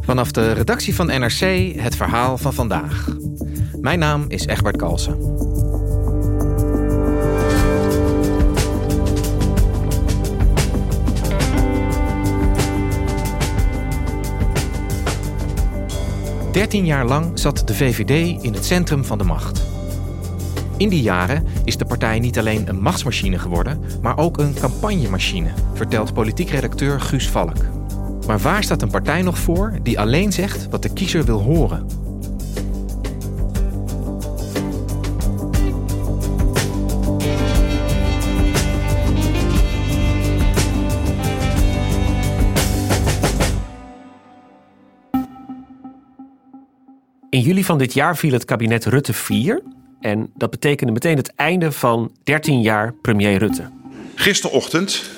Vanaf de redactie van NRC het verhaal van vandaag. Mijn naam is Egbert Kalsen. Dertien jaar lang zat de VVD in het centrum van de macht. In die jaren is de partij niet alleen een machtsmachine geworden, maar ook een campagnemachine, vertelt politiek redacteur Guus Valk. Maar waar staat een partij nog voor die alleen zegt wat de kiezer wil horen? In juli van dit jaar viel het kabinet Rutte 4. En dat betekende meteen het einde van 13 jaar premier Rutte. Gisterochtend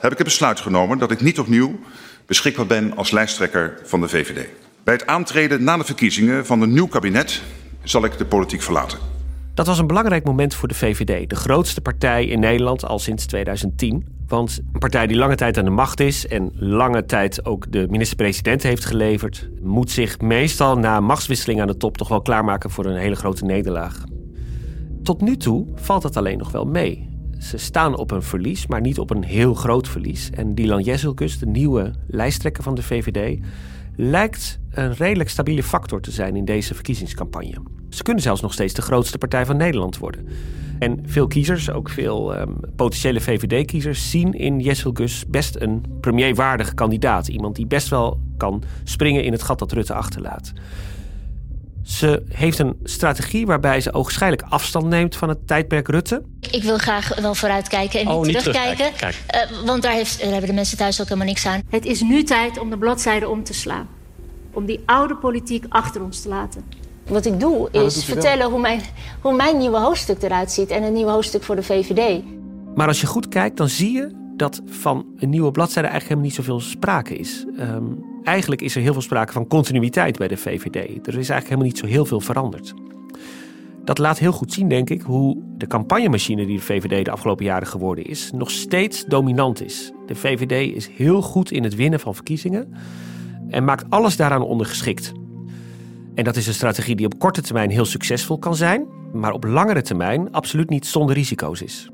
heb ik het besluit genomen dat ik niet opnieuw beschikbaar ben als lijsttrekker van de VVD. Bij het aantreden na de verkiezingen van een nieuw kabinet zal ik de politiek verlaten. Dat was een belangrijk moment voor de VVD, de grootste partij in Nederland al sinds 2010. Want een partij die lange tijd aan de macht is en lange tijd ook de minister-president heeft geleverd, moet zich meestal na machtswisseling aan de top toch wel klaarmaken voor een hele grote nederlaag. Tot nu toe valt dat alleen nog wel mee. Ze staan op een verlies, maar niet op een heel groot verlies. En Dylan Jezelkus, de nieuwe lijsttrekker van de VVD, lijkt een redelijk stabiele factor te zijn in deze verkiezingscampagne. Ze kunnen zelfs nog steeds de grootste partij van Nederland worden. En veel kiezers, ook veel um, potentiële VVD-kiezers, zien in Gus best een premierwaardige kandidaat. Iemand die best wel kan springen in het gat dat Rutte achterlaat. Ze heeft een strategie waarbij ze ogenschijnlijk afstand neemt van het tijdperk Rutte. Ik wil graag wel vooruitkijken en Oh, niet niet terugkijken. Eh, want daar, heeft, daar hebben de mensen thuis ook helemaal niks aan. Het is nu tijd om de bladzijde om te slaan. Om die oude politiek achter ons te laten. Wat ik doe dat is vertellen hoe mijn, hoe mijn nieuwe hoofdstuk eruit ziet. En een nieuw hoofdstuk voor de VVD. Maar als je goed kijkt, dan zie je dat van een nieuwe bladzijde eigenlijk helemaal niet zoveel sprake is. Ehm, eigenlijk is er heel veel sprake van continuïteit bij de VVD. Er is eigenlijk helemaal niet zo heel veel veranderd. Dat laat heel goed zien, denk ik, hoe de campagnemachine die de VVD de afgelopen jaren geworden is, nog steeds dominant is. De VVD is heel goed in het winnen van verkiezingen en maakt alles daaraan ondergeschikt. En dat is een strategie die op korte termijn heel succesvol kan zijn, maar op langere termijn absoluut niet zonder risico's is.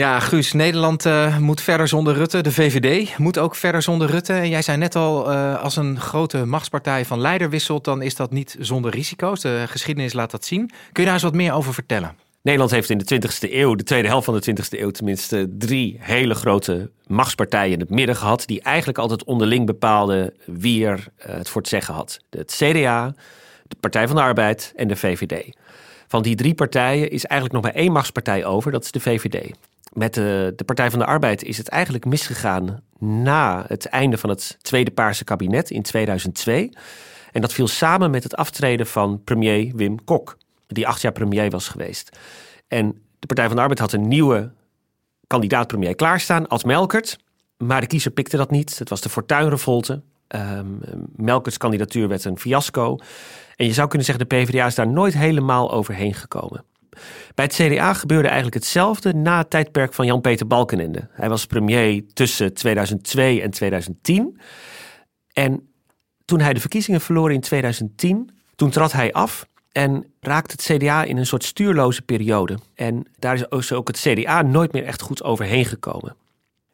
Ja, Guus, Nederland eh, moet verder zonder Rutte. De VVD moet ook verder zonder Rutte. En jij zei net al, eh, als een grote machtspartij van leider wisselt, dan is dat niet zonder risico's. De geschiedenis laat dat zien. Kun je daar eens wat meer over vertellen? Nederland heeft in de 20e eeuw, de tweede helft van de 20e eeuw tenminste, drie hele grote machtspartijen in het midden gehad. Die eigenlijk altijd onderling bepaalden wie er eh, het voor het zeggen had. Het CDA, de Partij van de Arbeid en de VVD. Van die drie partijen is eigenlijk nog maar één machtspartij over, dat is de VVD. Met de, Partij van de Arbeid is het eigenlijk misgegaan na het einde van het Tweede Paarse kabinet in 2002. En dat viel samen met het aftreden van premier Wim Kok, die acht jaar premier was geweest. En de Partij van de Arbeid had een nieuwe kandidaat-premier klaarstaan, als Melkert. Maar de kiezer pikte dat niet. Het was de Fortuynrevolte. Ehm Melkerts kandidatuur werd een fiasco. En je zou kunnen zeggen, de PvdA is daar nooit helemaal overheen gekomen. Bij het CDA gebeurde eigenlijk hetzelfde na het tijdperk van Jan-Peter Balkenende. Hij was premier tussen 2002 en 2010. En toen hij de verkiezingen verloor in 2010, toen trad hij af en raakte het CDA in een soort stuurloze periode. En daar is ook het CDA nooit meer echt goed overheen gekomen.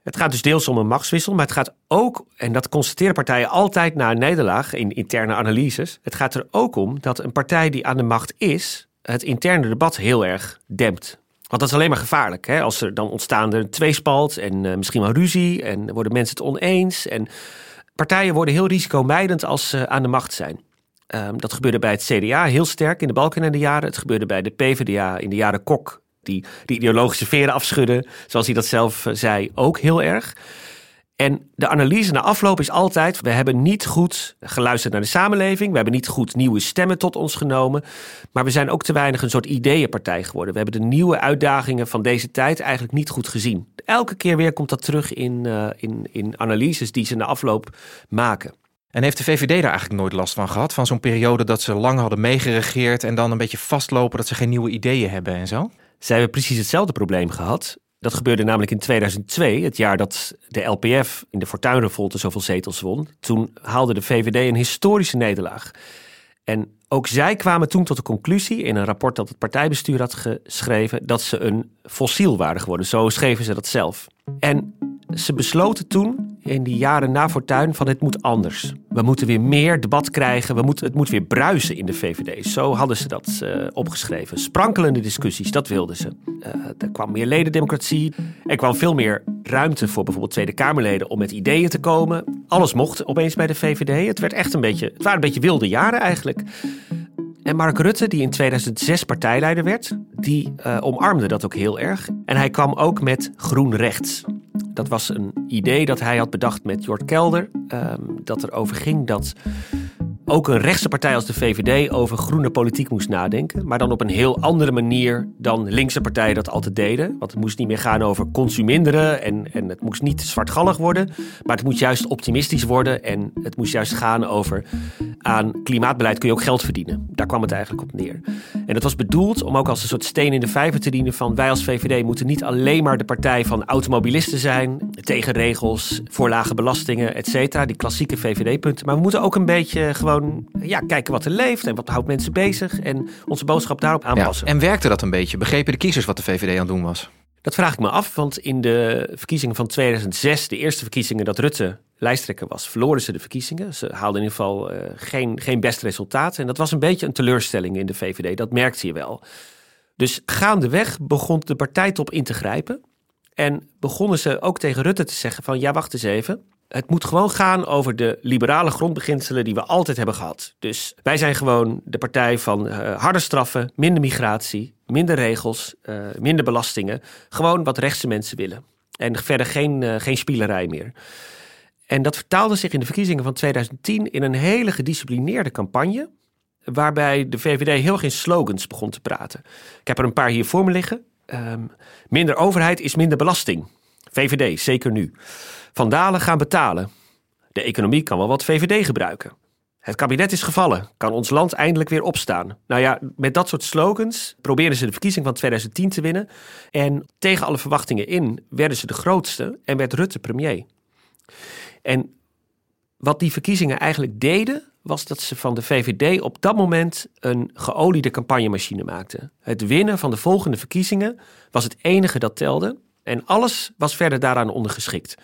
Het gaat dus deels om een machtswissel, maar het gaat ook, en dat constateren partijen altijd na een nederlaag in interne analyses, het gaat er ook om dat een partij die aan de macht is, het interne debat heel erg dempt. Want dat is alleen maar gevaarlijk. Hè? Als er dan ontstaan er tweespalt en uh, misschien wel ruzie en worden mensen het oneens. En partijen worden heel risicomijdend als ze aan de macht zijn. Um, dat gebeurde bij het CDA heel sterk in de Balkenende jaren. Het gebeurde bij de PvdA in de jaren Kok, die de ideologische veren afschudden, zoals hij dat zelf uh, zei, ook heel erg. En de analyse na afloop is altijd: we hebben niet goed geluisterd naar de samenleving, we hebben niet goed nieuwe stemmen tot ons genomen, maar we zijn ook te weinig een soort ideeënpartij geworden. We hebben de nieuwe uitdagingen van deze tijd eigenlijk niet goed gezien. Elke keer weer komt dat terug in, uh, in, in analyses die ze na afloop maken. En heeft de VVD daar eigenlijk nooit last van gehad? Van zo'n periode dat ze lang hadden meegeregeerd en dan een beetje vastlopen dat ze geen nieuwe ideeën hebben en zo? Zij hebben precies hetzelfde probleem gehad. Dat gebeurde namelijk in 2002, het jaar dat de LPF in de Fortuynrevolte zoveel zetels won. Toen haalde de VVD een historische nederlaag. En ook zij kwamen toen tot de conclusie in een rapport dat het partijbestuur had geschreven dat ze een fossiel waren geworden. Zo schreven ze dat zelf. En ze besloten toen, in die jaren na Fortuyn, van het moet anders. We moeten weer meer debat krijgen, we moeten, het moet weer bruisen in de VVD. Zo hadden ze dat uh, opgeschreven. Sprankelende discussies, dat wilden ze. Uh, er kwam meer ledendemocratie, er kwam veel meer ruimte voor bijvoorbeeld Tweede Kamerleden om met ideeën te komen. Alles mocht opeens bij de VVD. Het, werd echt een beetje, het waren een beetje wilde jaren eigenlijk. En Mark Rutte, die in 2006 partijleider werd, die uh, omarmde dat ook heel erg. En hij kwam ook met groen rechts. Dat was een idee dat hij had bedacht met Jort Kelder. Um, dat er over ging dat ook een rechtse partij als de VVD over groene politiek moest nadenken. Maar dan op een heel andere manier dan linkse partijen dat altijd deden. Want het moest niet meer gaan over consuminderen en, en het moest niet zwartgallig worden. Maar het moet juist optimistisch worden en het moest juist gaan over aan klimaatbeleid kun je ook geld verdienen. Daar kwam het eigenlijk op neer. En dat was bedoeld om ook als een soort steen in de vijver te dienen van wij als VVD moeten niet alleen maar de partij van automobilisten zijn, tegen regels, voor lage belastingen, et cetera, die klassieke VVD-punten. Maar we moeten ook een beetje gewoon ja, kijken wat er leeft en wat houdt mensen bezig en onze boodschap daarop aanpassen. Ja, en werkte dat een beetje? Begrepen de kiezers wat de VVD aan het doen was? Dat vraag ik me af, want in de verkiezingen van 2006, de eerste verkiezingen dat Rutte lijsttrekker was, verloren ze de verkiezingen. Ze haalden in ieder geval uh, geen, geen best resultaat. En dat was een beetje een teleurstelling in de VVD, dat merkte je wel. Dus gaandeweg begon de partijtop in te grijpen. En begonnen ze ook tegen Rutte te zeggen van ja, wacht eens even. Het moet gewoon gaan over de liberale grondbeginselen die we altijd hebben gehad. Dus wij zijn gewoon de partij van uh, harde straffen, minder migratie, minder regels, uh, minder belastingen. Gewoon wat rechtse mensen willen. En verder geen, geen spielerij meer. En dat vertaalde zich in de verkiezingen van 2010 in een hele gedisciplineerde campagne. Waarbij de VVD heel geen slogans begon te praten. Ik heb er een paar hier voor me liggen. Um, minder overheid is minder belasting. VVD, zeker nu. Vandalen gaan betalen. De economie kan wel wat VVD gebruiken. Het kabinet is gevallen. Kan ons land eindelijk weer opstaan? Nou ja, met dat soort slogans probeerden ze de verkiezing van 2010 te winnen. En tegen alle verwachtingen in werden ze de grootste en werd Rutte premier. En wat die verkiezingen eigenlijk deden, was dat ze van de VVD op dat moment een geoliede campagnemachine maakten. Het winnen van de volgende verkiezingen was het enige dat telde. En alles was verder daaraan ondergeschikt.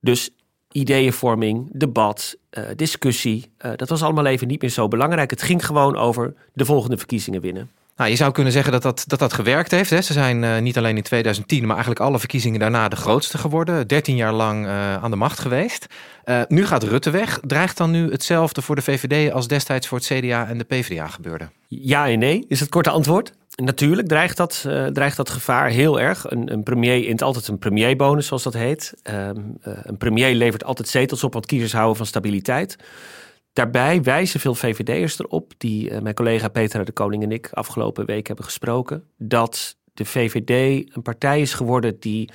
Dus ideeënvorming, debat, uh, discussie, uh, dat was allemaal even niet meer zo belangrijk. Het ging gewoon over de volgende verkiezingen winnen. Nou, je zou kunnen zeggen dat dat, dat, dat gewerkt heeft. Hè? Ze zijn uh, niet alleen in 2010, maar eigenlijk alle verkiezingen daarna de grootste geworden. 13 jaar lang uh, aan de macht geweest. Uh, nu gaat Rutte weg. Dreigt dan nu hetzelfde voor de VVD als destijds voor het CDA en de PvdA gebeurde? Ja en nee, is het korte antwoord. Natuurlijk dreigt dat, dreigt dat gevaar heel erg. Een, een premier int altijd een premierbonus, zoals dat heet. Um, een premier levert altijd zetels op, want kiezers houden van stabiliteit. Daarbij wijzen veel VVD'ers erop, die uh, mijn collega Petra de Koning en ik afgelopen week hebben gesproken, dat de VVD een partij is geworden die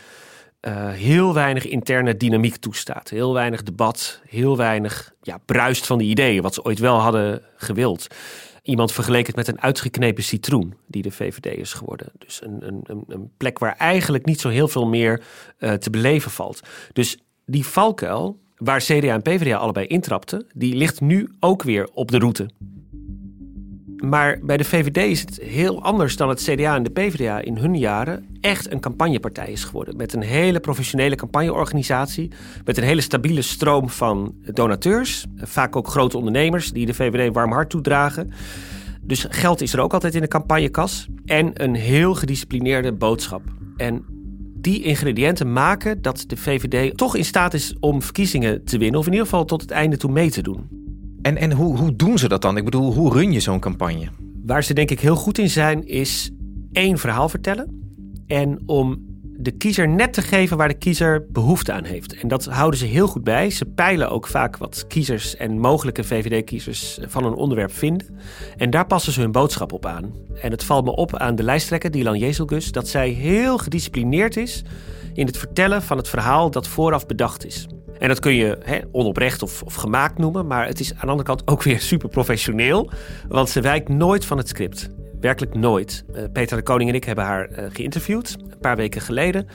uh, heel weinig interne dynamiek toestaat. Heel weinig debat, heel weinig ja, bruist van die ideeën, wat ze ooit wel hadden gewild. Iemand vergeleek het met een uitgeknepen citroen die de VVD is geworden. Dus een, een, een plek waar eigenlijk niet zo heel veel meer uh, te beleven valt. Dus die valkuil, waar CDA en PvdA allebei intrapten, die ligt nu ook weer op de route. Maar bij de VVD is het heel anders dan het CDA en de PvdA in hun jaren echt een campagnepartij is geworden. Met een hele professionele campagneorganisatie. Met een hele stabiele stroom van donateurs. Vaak ook grote ondernemers die de VVD warm hart toedragen. Dus geld is er ook altijd in de campagnekas. En een heel gedisciplineerde boodschap. En die ingrediënten maken dat de VVD toch in staat is om verkiezingen te winnen. Of in ieder geval tot het einde toe mee te doen. En, en hoe, hoe doen ze dat dan? Ik bedoel, hoe run je zo'n campagne? Waar ze denk ik heel goed in zijn, is één verhaal vertellen. En om de kiezer net te geven waar de kiezer behoefte aan heeft. En dat houden ze heel goed bij. Ze peilen ook vaak wat kiezers en mogelijke VVD-kiezers van een onderwerp vinden. En daar passen ze hun boodschap op aan. En het valt me op aan de lijsttrekker, Dylan Jezelgus, dat zij heel gedisciplineerd is in het vertellen van het verhaal dat vooraf bedacht is. En dat kun je onoprecht of, of, gemaakt noemen, maar het is aan de andere kant ook weer super professioneel, want ze wijkt nooit van het script. Werkelijk nooit. Uh, Peter de Koning en ik hebben haar uh, geïnterviewd een paar weken geleden.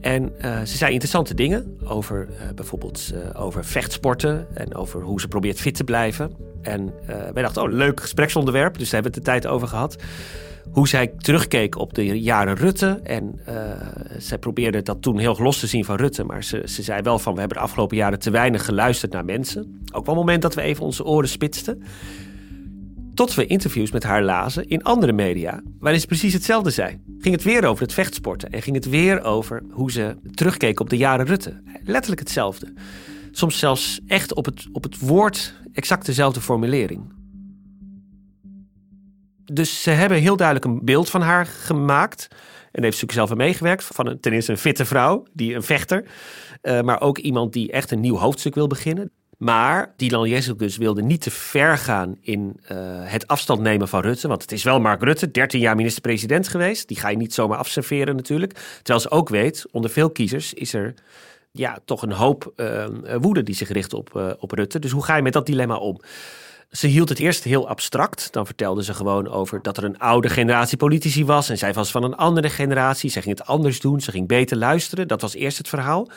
En uh, ze zei interessante dingen over bijvoorbeeld over vechtsporten en over hoe ze probeert fit te blijven. En wij dachten, oh, leuk gespreksonderwerp, dus daar hebben we het de tijd over gehad hoe zij terugkeek op de jaren Rutte. En zij probeerde dat toen heel los te zien van Rutte. Maar ze, ze zei wel van, we hebben de afgelopen jaren te weinig geluisterd naar mensen. Ook wel een moment dat we even onze oren spitsten. Tot we interviews met haar lazen in andere media, waarin ze precies hetzelfde zei. Ging het weer over het vechtsporten en ging het weer over hoe ze terugkeek op de jaren Rutte. Letterlijk hetzelfde. Soms zelfs echt op het, op het woord exact dezelfde formulering. Dus ze hebben heel duidelijk een beeld van haar gemaakt. En heeft ze zelf aan meegewerkt. Van een, ten eerste een fitte vrouw, die een vechter. Uh, maar ook iemand die echt een nieuw hoofdstuk wil beginnen. Maar Dylan Jezus wilde niet te ver gaan in uh, het afstand nemen van Rutte. Want het is wel Mark Rutte, 13 jaar minister-president geweest. Die ga je niet zomaar afserveren natuurlijk. Terwijl ze ook weet, onder veel kiezers is er ja, toch een hoop uh, woede die zich richt op, op Rutte. Dus hoe ga je met dat dilemma om? Ze hield het eerst heel abstract. Dan vertelde ze gewoon over dat er een oude generatie politici was. En zij was van een andere generatie. Ze ging het anders doen. Ze ging beter luisteren. Dat was eerst het verhaal.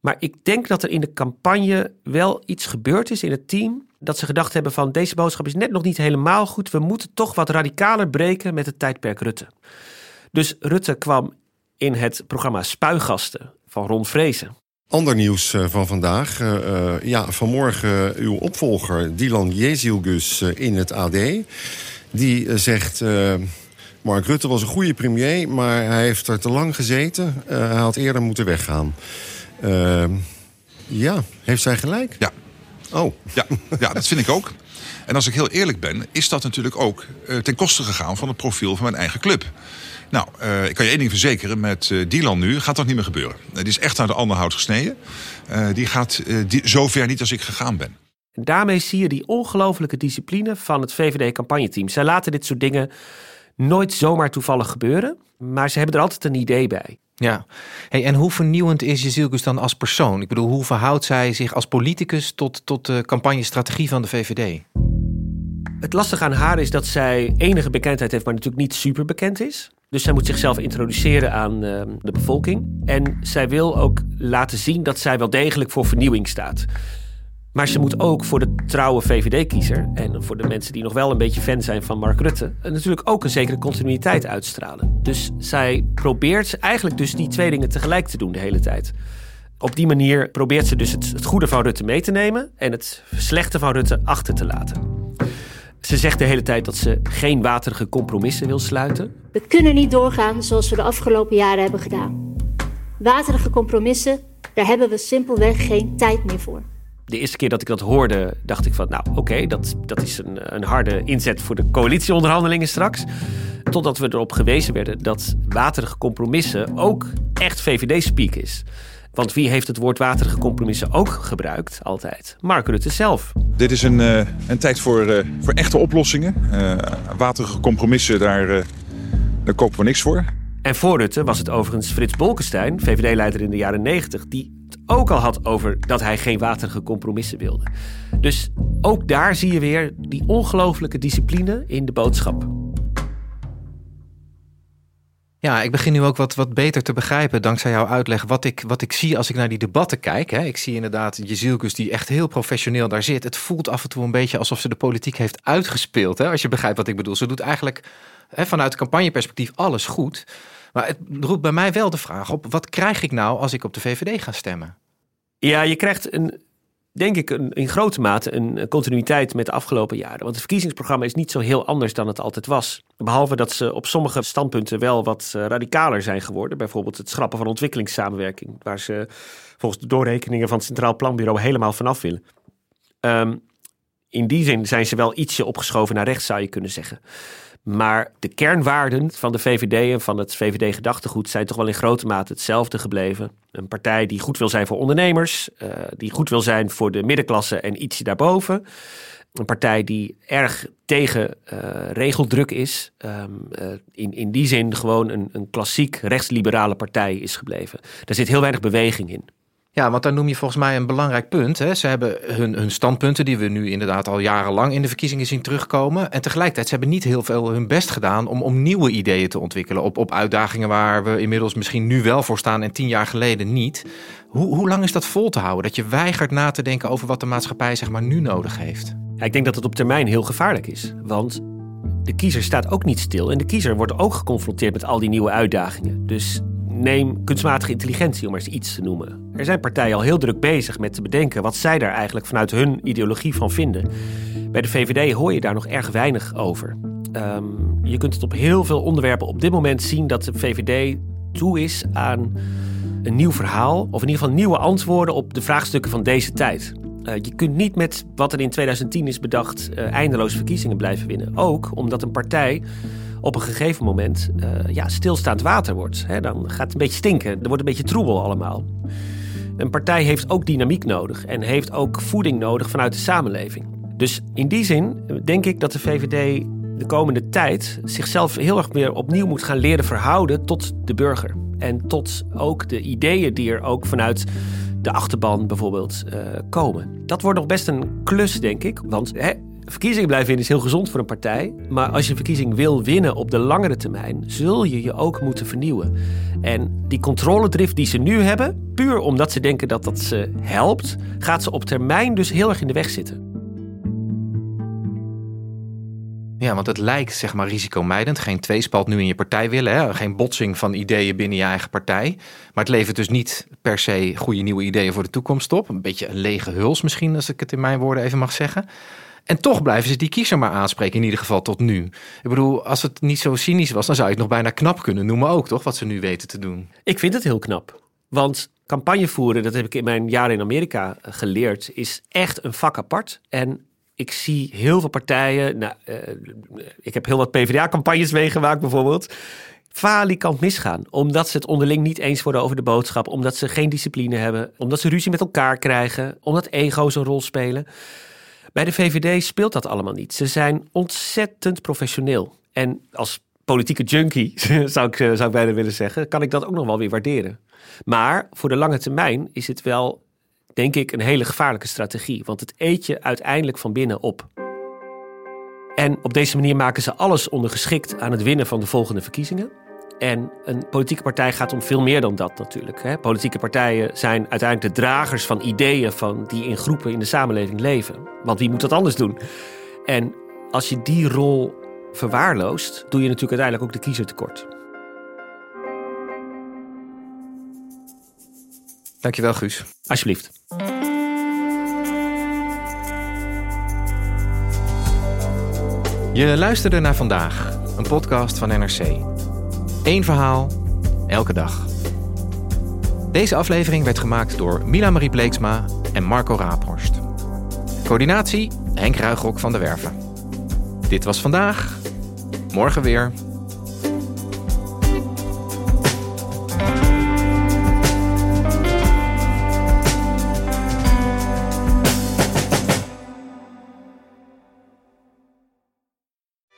Maar ik denk dat er in de campagne wel iets gebeurd is in het team. Dat ze gedacht hebben van deze boodschap is net nog niet helemaal goed. We moeten toch wat radicaler breken met het tijdperk Rutte. Dus Rutte kwam in het programma Spuigasten van Ron Vrezen. Ander nieuws eh, van vandaag. Uh, ja, vanmorgen uw opvolger Dylan Jezilgus in het AD. Die zegt... Mark Rutte was een goede premier, maar hij heeft er te lang gezeten. hij had eerder moeten weggaan. Ja, heeft zij gelijk? Ja. Oh. Ja, ja, dat vind ik ook. En als ik heel eerlijk ben, is dat natuurlijk ook ten koste gegaan van het profiel van mijn eigen club. Nou, uh, ik kan je één ding verzekeren. Met uh, Dylan nu gaat dat niet meer gebeuren. Uh, die is echt naar de anderhout gesneden. die gaat die, zo ver niet als ik gegaan ben. Daarmee zie je die ongelofelijke discipline van het VVD-campagneteam. Zij laten dit soort dingen nooit zomaar toevallig gebeuren. Maar ze hebben er altijd een idee bij. Ja, hey, en hoe vernieuwend is Jezilkus dan als persoon? Ik bedoel, hoe verhoudt zij zich als politicus tot, tot de campagnestrategie van de VVD? Het lastige aan haar is dat zij enige bekendheid heeft, maar natuurlijk niet super bekend is. Dus zij moet zichzelf introduceren aan uh, de bevolking. En zij wil ook laten zien dat zij wel degelijk voor vernieuwing staat. Maar ze moet ook voor de trouwe VVD-kiezer en voor de mensen die nog wel een beetje fan zijn van Mark Rutte, natuurlijk ook een zekere continuïteit uitstralen. Dus zij probeert eigenlijk dus die twee dingen tegelijk te doen de hele tijd. Op die manier probeert ze dus het goede van Rutte mee te nemen en het slechte van Rutte achter te laten. Ze zegt de hele tijd dat ze geen waterige compromissen wil sluiten. We kunnen niet doorgaan zoals we de afgelopen jaren hebben gedaan. Waterige compromissen, daar hebben we simpelweg geen tijd meer voor. De eerste keer dat ik dat hoorde, dacht ik van, nou oké, dat, dat is een, een harde inzet voor de coalitieonderhandelingen straks. Totdat we erop gewezen werden dat waterige compromissen ook echt VVD-speak is. Want wie heeft het woord waterige compromissen ook gebruikt, altijd? Mark Rutte zelf. Dit is een, uh, een tijd voor, uh, voor echte oplossingen. Uh, waterige compromissen, daar, daar kopen we niks voor. En voor Rutte was het overigens Frits Bolkestein, VVD-leider in de jaren 90, die ook al had over dat hij geen waterige compromissen wilde. Dus ook daar zie je weer die ongelooflijke discipline in de boodschap. Ja, ik begin nu ook wat, wat beter te begrijpen dankzij jouw uitleg wat ik, wat ik zie als ik naar die debatten kijk. Hè. Ik zie inderdaad Jezielkus die echt heel professioneel daar zit. Het voelt af en toe een beetje alsof ze de politiek heeft uitgespeeld. Hè, als je begrijpt wat ik bedoel. Ze doet eigenlijk hè, vanuit campagneperspectief alles goed. Maar het roept bij mij wel de vraag op: wat krijg ik nou als ik op de VVD ga stemmen? Ja, je krijgt een, denk ik een, in grote mate een continuïteit met de afgelopen jaren. Want het verkiezingsprogramma is niet zo heel anders dan het altijd was. Behalve dat ze op sommige standpunten wel wat eh, radicaler zijn geworden. Bijvoorbeeld het schrappen van ontwikkelingssamenwerking. Waar ze volgens de doorrekeningen van het Centraal Planbureau helemaal vanaf willen. Ehm, in die zin zijn ze wel ietsje opgeschoven naar rechts, zou je kunnen zeggen. Maar de kernwaarden van de VVD en van het VVD-gedachtegoed zijn toch wel in grote mate hetzelfde gebleven. Een partij die goed wil zijn voor ondernemers, uh, die goed wil zijn voor de middenklasse en ietsje daarboven. Een partij die erg tegen uh, regeldruk is. Um, uh, in, in die zin gewoon een, een klassiek rechtsliberale partij is gebleven. Daar zit heel weinig beweging in. Ja, want daar noem je volgens mij een belangrijk punt. Hè. Ze hebben hun, hun standpunten, die we nu inderdaad al jarenlang in de verkiezingen zien terugkomen. En tegelijkertijd, ze hebben niet heel veel hun best gedaan om, om nieuwe ideeën te ontwikkelen. Op, op uitdagingen waar we inmiddels misschien nu wel voor staan en tien jaar geleden niet. Hoe, hoe lang is dat vol te houden? Dat je weigert na te denken over wat de maatschappij zeg maar nu nodig heeft? Ja, ik denk dat het op termijn heel gevaarlijk is. Want de kiezer staat ook niet stil. En de kiezer wordt ook geconfronteerd met al die nieuwe uitdagingen. Dus neem kunstmatige intelligentie, om maar eens iets te noemen. Er zijn partijen al heel druk bezig met te bedenken wat zij daar eigenlijk vanuit hun ideologie van vinden. Bij de VVD hoor je daar nog erg weinig over. Um, je kunt het op heel veel onderwerpen op dit moment zien dat de VVD toe is aan een nieuw verhaal, of in ieder geval nieuwe antwoorden op de vraagstukken van deze tijd. Uh, je kunt niet met wat er in 2010 is bedacht uh, eindeloos verkiezingen blijven winnen. Ook omdat een partij op een gegeven moment uh, ja, stilstaand water wordt. Hè, dan gaat het een beetje stinken. Er wordt een beetje troebel allemaal. Een partij heeft ook dynamiek nodig en heeft ook voeding nodig vanuit de samenleving. Dus in die zin denk ik dat de VVD de komende tijd zichzelf heel erg meer opnieuw moet gaan leren verhouden tot de burger. En tot ook de ideeën die er ook vanuit de achterban bijvoorbeeld uh, komen. Dat wordt nog best een klus, denk ik. Want hè, verkiezingen blijven winnen is heel gezond voor een partij. Maar als je een verkiezing wil winnen op de langere termijn, zul je je ook moeten vernieuwen. En die controledrift die ze nu hebben, puur omdat ze denken dat dat ze helpt, gaat ze op termijn dus heel erg in de weg zitten. Ja, want het lijkt zeg maar risicomijdend. Geen tweespalt nu in je partij willen. Hè? Geen botsing van ideeën binnen je eigen partij. Maar het levert dus niet per se goede nieuwe ideeën voor de toekomst op. Een beetje een lege huls misschien, als ik het in mijn woorden even mag zeggen. En toch blijven ze die kiezer maar aanspreken, in ieder geval tot nu. Ik bedoel, als het niet zo cynisch was, dan zou je het nog bijna knap kunnen noemen ook, toch? Wat ze nu weten te doen. Ik vind het heel knap. Want campagne voeren, dat heb ik in mijn jaren in Amerika geleerd, is echt een vak apart. En ik zie heel veel partijen. Nou, uh, ik heb heel wat PvdA-campagnes meegemaakt, bijvoorbeeld. Falikant misgaan. Omdat ze het onderling niet eens worden over de boodschap. Omdat ze geen discipline hebben. Omdat ze ruzie met elkaar krijgen. Omdat ego's een rol spelen. Bij de VVD speelt dat allemaal niet. Ze zijn ontzettend professioneel. En als politieke junkie, zou ik, zou ik bijna willen zeggen, kan ik dat ook nog wel weer waarderen. Maar voor de lange termijn is het wel, denk ik, een hele gevaarlijke strategie. Want het eet je uiteindelijk van binnen op. En op deze manier maken ze alles ondergeschikt aan het winnen van de volgende verkiezingen. En een politieke partij gaat om veel meer dan dat natuurlijk. Hè. Politieke partijen zijn uiteindelijk de dragers van ideeën van die in groepen in de samenleving leven. Want wie moet dat anders doen? En als je die rol verwaarloost, doe je natuurlijk uiteindelijk ook de kiezer tekort. Dankjewel, Guus. Alsjeblieft. Je luisterde naar vandaag, een podcast van NRC. Eén verhaal, elke dag. Deze aflevering werd gemaakt door Mila Marie Bleeksma en Marco Raaphorst. Coördinatie Henk Ruigrok van de Werven. Dit was vandaag. Morgen weer.